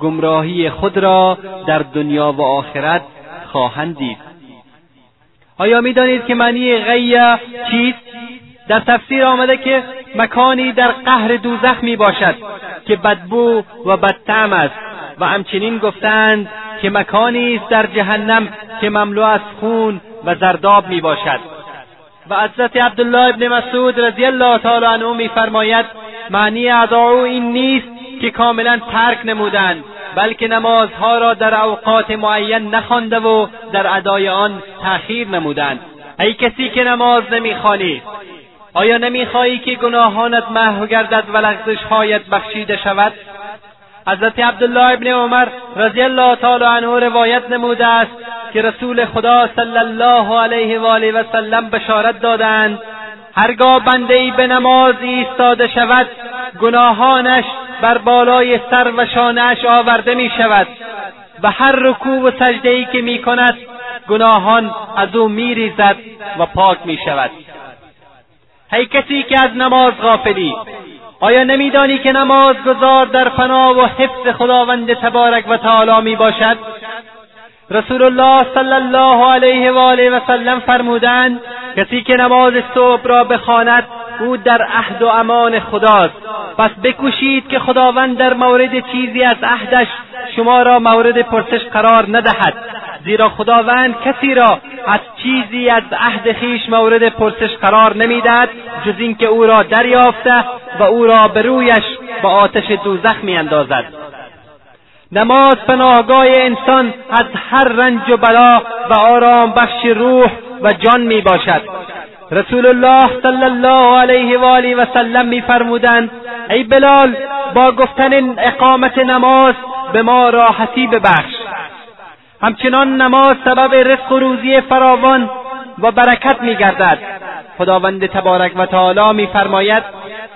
گمراهی خود را در دنیا و آخرت خواهند دید. آیا می‌دانید که معنی غیه چیست؟ در تفسیر آمده که مکانی در قهر دوزخ می باشد که بدبو و بدتعم است و همچنین گفتند که مکانی است در جهنم که مملو از خون و زرداب می باشد و حضرت عبدالله ابن مسعود رضی الله تعالی عنه میفرماید معنی ادعو این نیست که کاملا ترک نمودند بلکه نمازها را در اوقات معین نخوانده و در ادای آن تأخیر نمودند. ای کسی که نماز نمی‌خوانی آیا نمی‌خواهی که گناهانت محو گردد و لغزشهایت بخشیده شود؟ حضرت عبدالله ابن عمر رضی الله تعالی عنه روایت نموده است که رسول خدا صلی الله علیه و آله و سلم بشارت دادند. هرگاه بنده ای به نماز ایستاده شود گناهانش بر بالای سر و شانهاش آورده می شود و هر رکوع و سجده ای که می کند گناهان از او می ریزد و پاک می شود هی کسی که از نماز غافلی آیا نمیدانی که نماز گذار در پناه و حفظ خداوند تبارک و تعالی می باشد؟ رسول الله صلی الله علیه و آله و سلم فرمودند کسی که نماز صبح را بخواند او در عهد و امان خداست. پس بکوشید که خداوند در مورد چیزی از عهدش شما را مورد پرسش قرار ندهد. زیرا خداوند کسی را از چیزی از عهد خیش مورد پرسش قرار نمی‌دهد جز اینکه او را دریافته و او را به رویش به آتش دوزخ میاندازد. نماز پناهگاه انسان از هر رنج و بلا و آرام بخش روح و جان می باشد رسول الله صلی الله علیه و آله و سلم میفرمودند ای بلال با گفتن اقامت نماز به ما راحتی ببخش همچنان نماز سبب رزق و روزی فراوان و برکت میگردد خداوند تبارک و تعالی میفرماید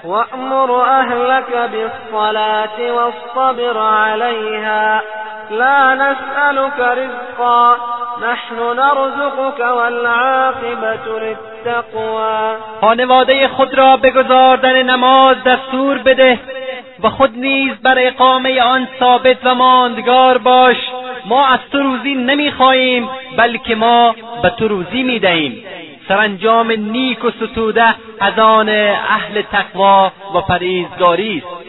وأمر أهلك بالصلاة واصطبر عليها. لا نسألك رزقا نحن نرزقك والعاقبة للتقوى. خانواده خود را به نماز دستور بده و خود نیز بر اقامه آن ثابت و ماندگار باش. ما از تو روزی نمی‌خواهیم بلکه ما به تو روزی می‌دهیم. سرانجام نیک و ستوده از آن اهل تقوا و پرهیزگاری است.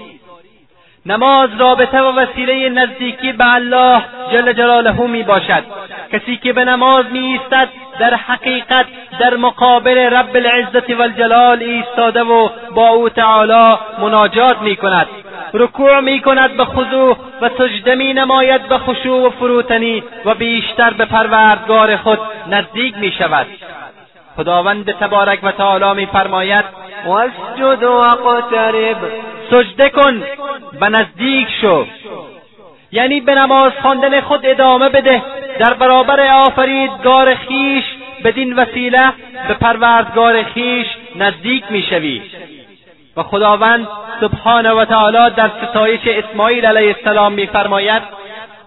نماز رابطه و وسیله نزدیکی به الله جل جلاله می باشد. کسی که به نماز می ایستد در حقیقت در مقابل رب العزت والجلال ایستاده و با او تعالی مناجات می کند. رکوع می کند به خضوع و سجده می نماید به خشوع و فروتنی و بیشتر به پروردگار خود نزدیک می شود. خداوند تبارک و تعالی میفرماید واسجد واقترب سجده کن و نزدیک شو. یعنی به نماز خواندن خود ادامه بده. در برابر آفریدگار خیش بدین وسیله به پروردگار خیش نزدیک می‌شوی. و خداوند سبحانه و تعالی در ستایش اسماعیل علیه السلام میفرماید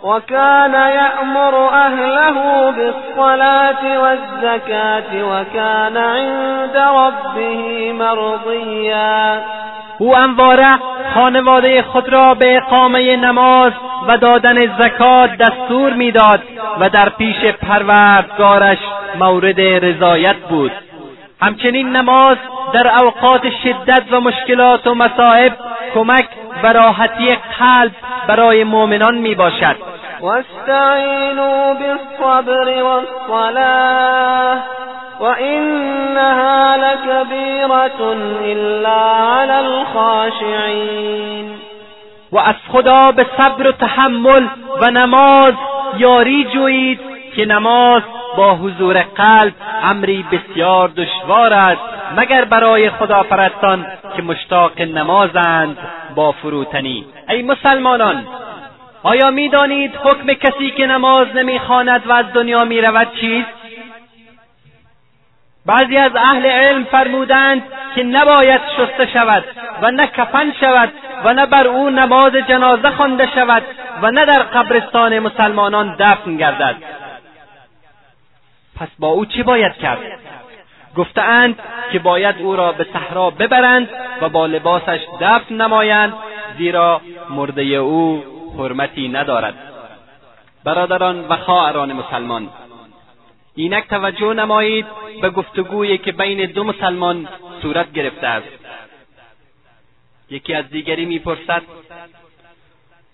وكان يأمر أهله بالصلاة والزكاة وكان عند ربه مرضيا. او انواره خانواده خود را به اقامه نماز و دادن زکات دستور می‌داد و در پیش پروردگارش مورد رضایت بود. همچنین نماز در اوقات شدت و مشکلات و مصائب کمک و راحتی قلب برای مؤمنان می باشد واستعینوا بالصبر والصلاة وإنها لكبيرة إلا على الخاشعين. و از خدا به صبر و تحمل و نماز یاری جویید که نماز با حضور قلب امری بسیار دشوار است مگر برای خداپرستان که مشتاق نمازند با فروتنی. ای مسلمانان آیا می‌دانید حکم کسی که نماز نمی‌خواند و از دنیا می‌رود چیست؟ بعضی از اهل علم فرمودند که نباید شسته شود و نه کفن شود و نه بر او نماز جنازه خوانده شود و نه در قبرستان مسلمانان دفن گردد. پس با او چه باید کرد؟ گفتهاند که باید او را به صحرا ببرند و با لباسش دفن نمایند زیرا مرده او حرمتی ندارد. برادران و خواهران مسلمان اینک توجه نمایید به گفتگویی که بین دو مسلمان صورت گرفته است. یکی از دیگری می‌پرسد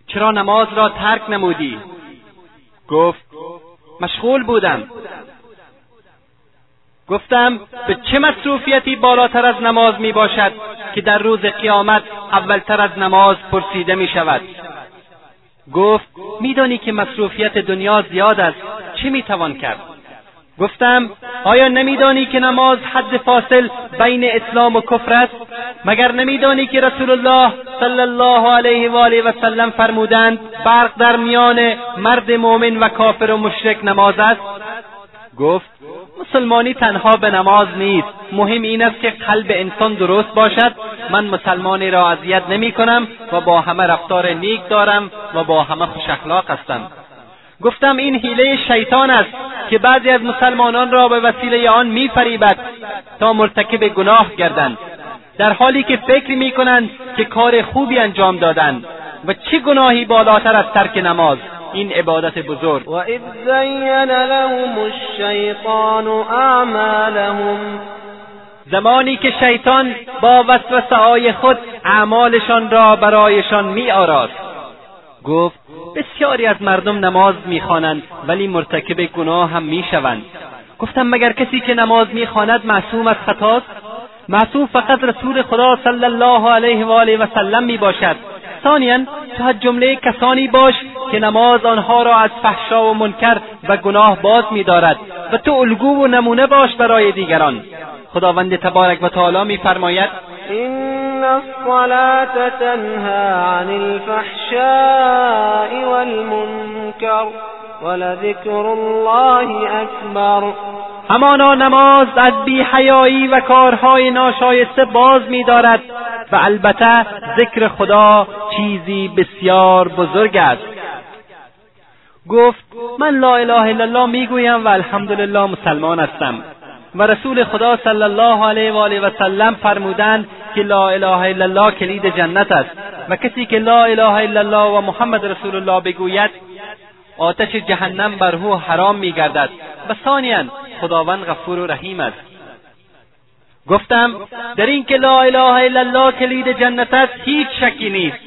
چرا نماز را ترک نمودی؟ گفت مشغول بودم. گفتم به چه مصروفیتی بالاتر از نماز می باشد که در روز قیامت اولتر از نماز پرسیده می شود گفت میدانی که مصروفیت دنیا زیاد است چه می‌توان کرد؟ گفتم آیا نمیدانی که نماز حد فاصل بین اسلام و کفر است؟ مگر نمیدانی که رسول الله صلی الله علیه و آله و سلم فرمودند فرق در میان مرد مؤمن و کافر و مشرک نماز است؟ گفت مسلمانی تنها به نماز نیست. مهم این است که قلب انسان درست باشد. من مسلمانی را اذیت نمی کنم و با همه رفتار نیک دارم و با همه خوش اخلاق هستم. گفتم این حیله شیطان است که بعضی از مسلمانان را به وسیله آن میفریبد تا مرتکب گناه گردند. در حالی که فکر می‌کنند که کار خوبی انجام دادند و چه گناهی بالاتر از ترک نماز. این عبادت بزرگ. و اذ زین لهم الشیطان اعمالهم. زمانی که شیطان با وسوسه های خود اعمالشان را برایشان می آراست گفت بسیاری از مردم نماز می‌خوانند ولی مرتکب گناه هم می‌شوند. گفتم مگر کسی که نماز می‌خواند معصوم از خطاست؟ معصوم فقط رسول خدا صلی الله علیه و آله و سلم می باشد ثانیا تو از جمله کسانی باش که نماز آنها را از فحشا و منکر و گناه باز میدارد و تو الگو و نمونه باش برای دیگران. خداوند تبارک و تعالی میفرماید إن الصلاة تنهى عن الفحشاء والمنكر ولذكر الله أكبر. همانا نماز از بیحیایی و کارهای ناشایسته باز می‌دارد و البته ذکر خدا چیزی بسیار بزرگ است. گفت من لا اله الا الله می‌گویم و الحمدلله مسلمان هستم. و رسول خدا صلی الله علیه و آله و سلم فرمودند که لا اله الا الله کلید جنت است. و کسی که لا اله الا الله و محمد رسول الله بگوید آتش جهنم بر او حرام میگردد. و ثانیا خداوند غفور و رحیم است. گفتم در این که لا اله الا الله کلید جنت است هیچ شکی نیست.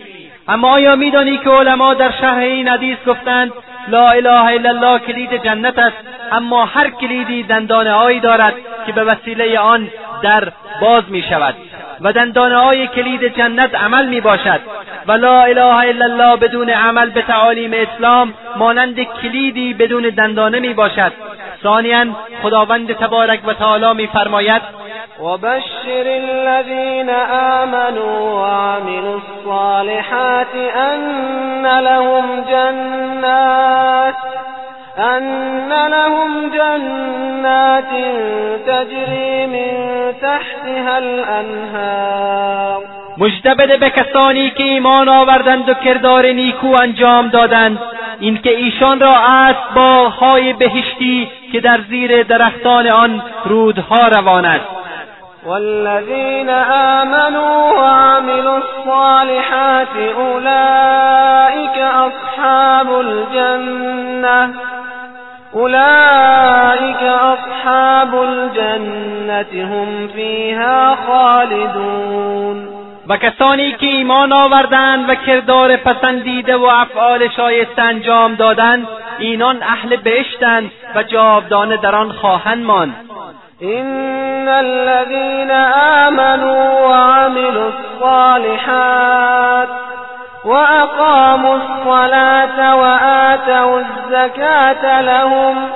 اما آیا میدانی که علما در شرح این حدیث گفتند لا اله الا الله کلید جنت است اما هر کلیدی دندانه هایی دارد که به وسیله آن در باز می شود و دندانه های کلید جنت عمل می باشد و لا اله الا الله بدون عمل به تعالیم اسلام مانند کلیدی بدون دندانه می باشد ثانیا خداوند تبارک و تعالی می فرماید وبشر الذين آمنوا وعملوا الصالحات أن لهم جنات أن لهم جنات تجري من تحتها الأنهار. مژده بده به کسانی که ایمان آوردند و کردار نیکو انجام دادند. اینکه ایشان را است باغهای بهشتی که در زیر درختان آن رودها روان است والذين آمنوا وعملوا الصالحات أولئك أصحاب الجنة أولئك أصحاب الجنة هم فيها خالدون. و کسانی که ایمان آوردند و کردار پسندیده و افعال شایسته انجام دادند اینان اهل بهشتند و جاودانه در آن خواهند ماند. إن الذين آمنوا وعملوا الصالحات وأقاموا الصلاة وآتوا الزكاة لهم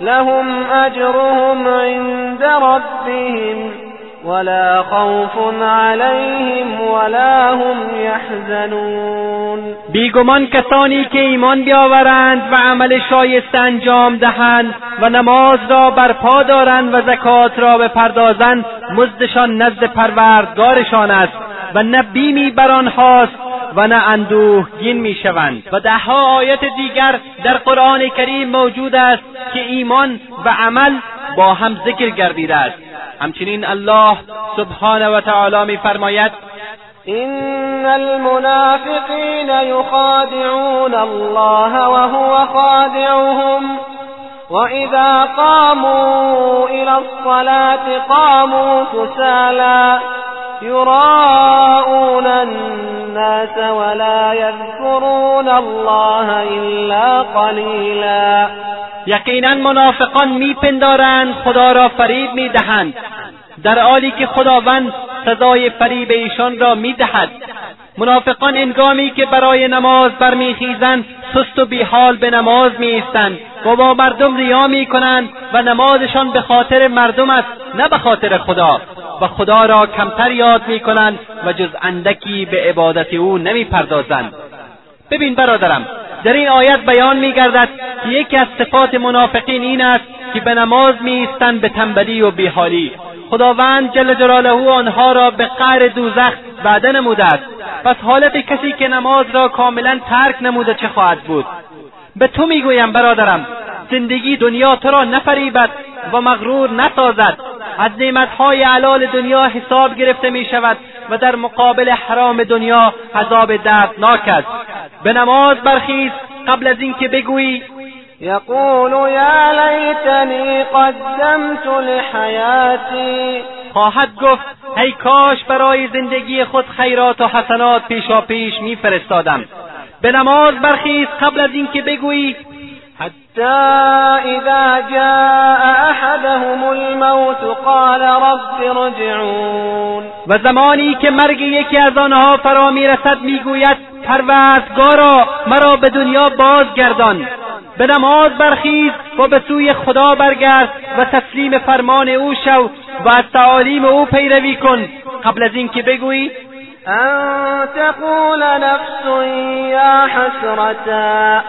لهم أجرهم عند ربهم ولا خوف عليهم ولا هم يحزنون. بیگمان کسانی که ایمان بیاورند و عمل شایسته انجام دهند و نماز را برپا دارند و زکات را بپردازند مزدشان نزد پروردگارشان است و نه بیمی بر آنهاست و نه اندوهگین می‌شوند. و دهها آیت دیگر در قرآن کریم موجود است که ایمان و عمل با هم ذکر گردیده است. همچنین الله سبحانه و تعالی میفرماید إن المنافقين يخادعون الله وهو خادعهم. وإذا قاموا إلى الصلاة قاموا كسالى. يراءون الناس ولا يذكرون الله إلا قليلا. یقینا منافقان میپندارند خدا را فریب می‌دهند. در حالی که خداوند سزای فریب ایشان را می‌دهد. منافقان انگامی که برای نماز برمیخیزند سست و بیحال به نماز میایستند. و با مردم ریا می‌کنند و نمازشان به خاطر مردم است نه به خاطر خدا. و خدا را کمتر یاد می‌کنند و جز اندکی به عبادت او نمی‌پردازند. ببین برادرم در این آیت بیان میگردد که یکی از صفات منافقین این است که به نماز میایستند به تنبلی و بیحالی. خداوند جل جلاله آنها را به قعر دوزخ وعده نموده است. پس حالت کسی که نماز را کاملا ترک نموده چه خواهد بود؟ به تو می‌گویم برادرم زندگی دنیا تو را نفریبد و مغرور نسازد. از نعمتهای علال دنیا حساب گرفته می شود و در مقابل حرام دنیا عذاب دردناک است. به نماز برخیز قبل از اینکه بگویی یقول یا لیتنی قدمت لحیاتی. خواهد گفت ای کاش برای زندگی خود خیرات و حسنات پیشا پیش میفرستادم. به نماز برخیز قبل از اینکه بگویی حتى إذا جاء أحدهم الموت قال رب رجعون و زمانی که مرگ یکی از آنها فرا می‌رسد می‌گوید پروردگارا مرا به دنیا بازگردان. به نماز برخیز و به سوی خدا برگرد و تسلیم فرمان او شو و از تعالیم او پیروی کن. قبل از اینکه بگویی أن تقول نفس يا حسرتا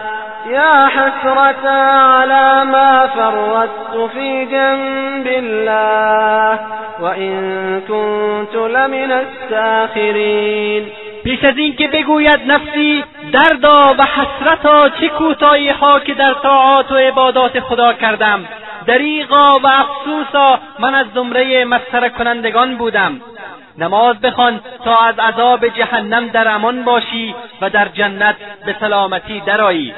يا حسرتا على ما فرطت في جنب الله وإن كنت لمن الساخرين. پیش از اینکه بگوید نفسی دردا و حسرتا چه کوتاهی ها که در طاعات و عبادات خدا کردم. دریغا و افسوسا من از زمره مسخره کنندگان بودم. نماز بخوان تا از عذاب جهنم در امان باشی و در جنت به سلامتی درایی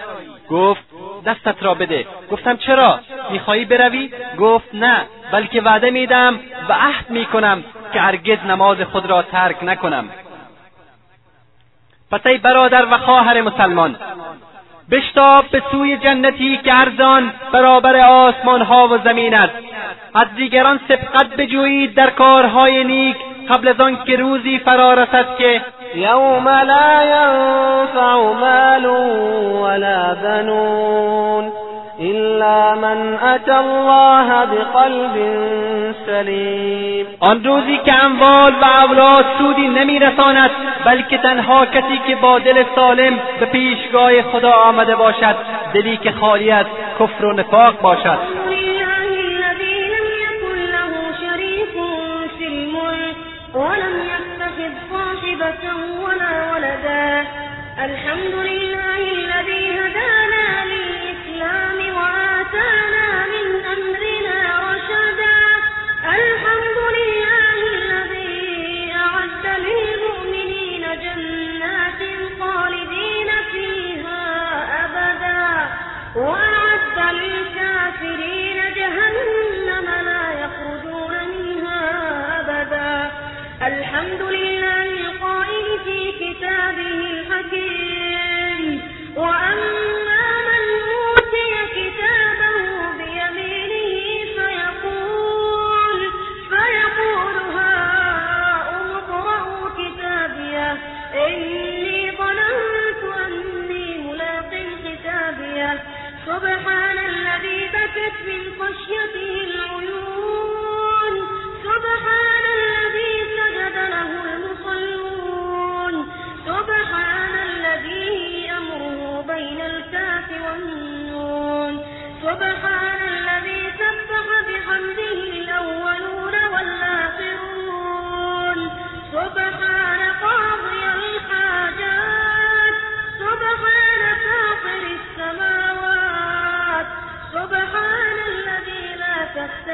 گفت دستت را بده. گفتم چرا؟ می‌خواهی بروی؟ گفت نه بلکه وعده میدم و عهد می‌کنم که هرگز نماز خود را ترک نکنم. پس ای برادر و خواهر مسلمان بشتاب به سوی جنتی که ارزان برابر آسمان ها و زمین است. از دیگران سبقت بجویید در کارهای نیک قبل از آن که روزی فرا رسد که یوم لا ینفع مال ولا بنون إلا من أتى الله بقلب سلیم. آن روزی که اموال و اولاد سودی نمیرساند بلکه تنها کسی که با دل سالم به پیشگاه خدا آمده باشد دلی که خالی از کفر و نفاق باشد. الحمد لله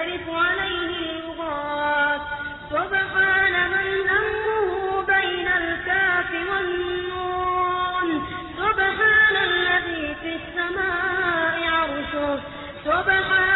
تختلف عليه اللغات سبحان من أمره بين الكاف والنون. سبحان الذي في السماء عرشه. سبحان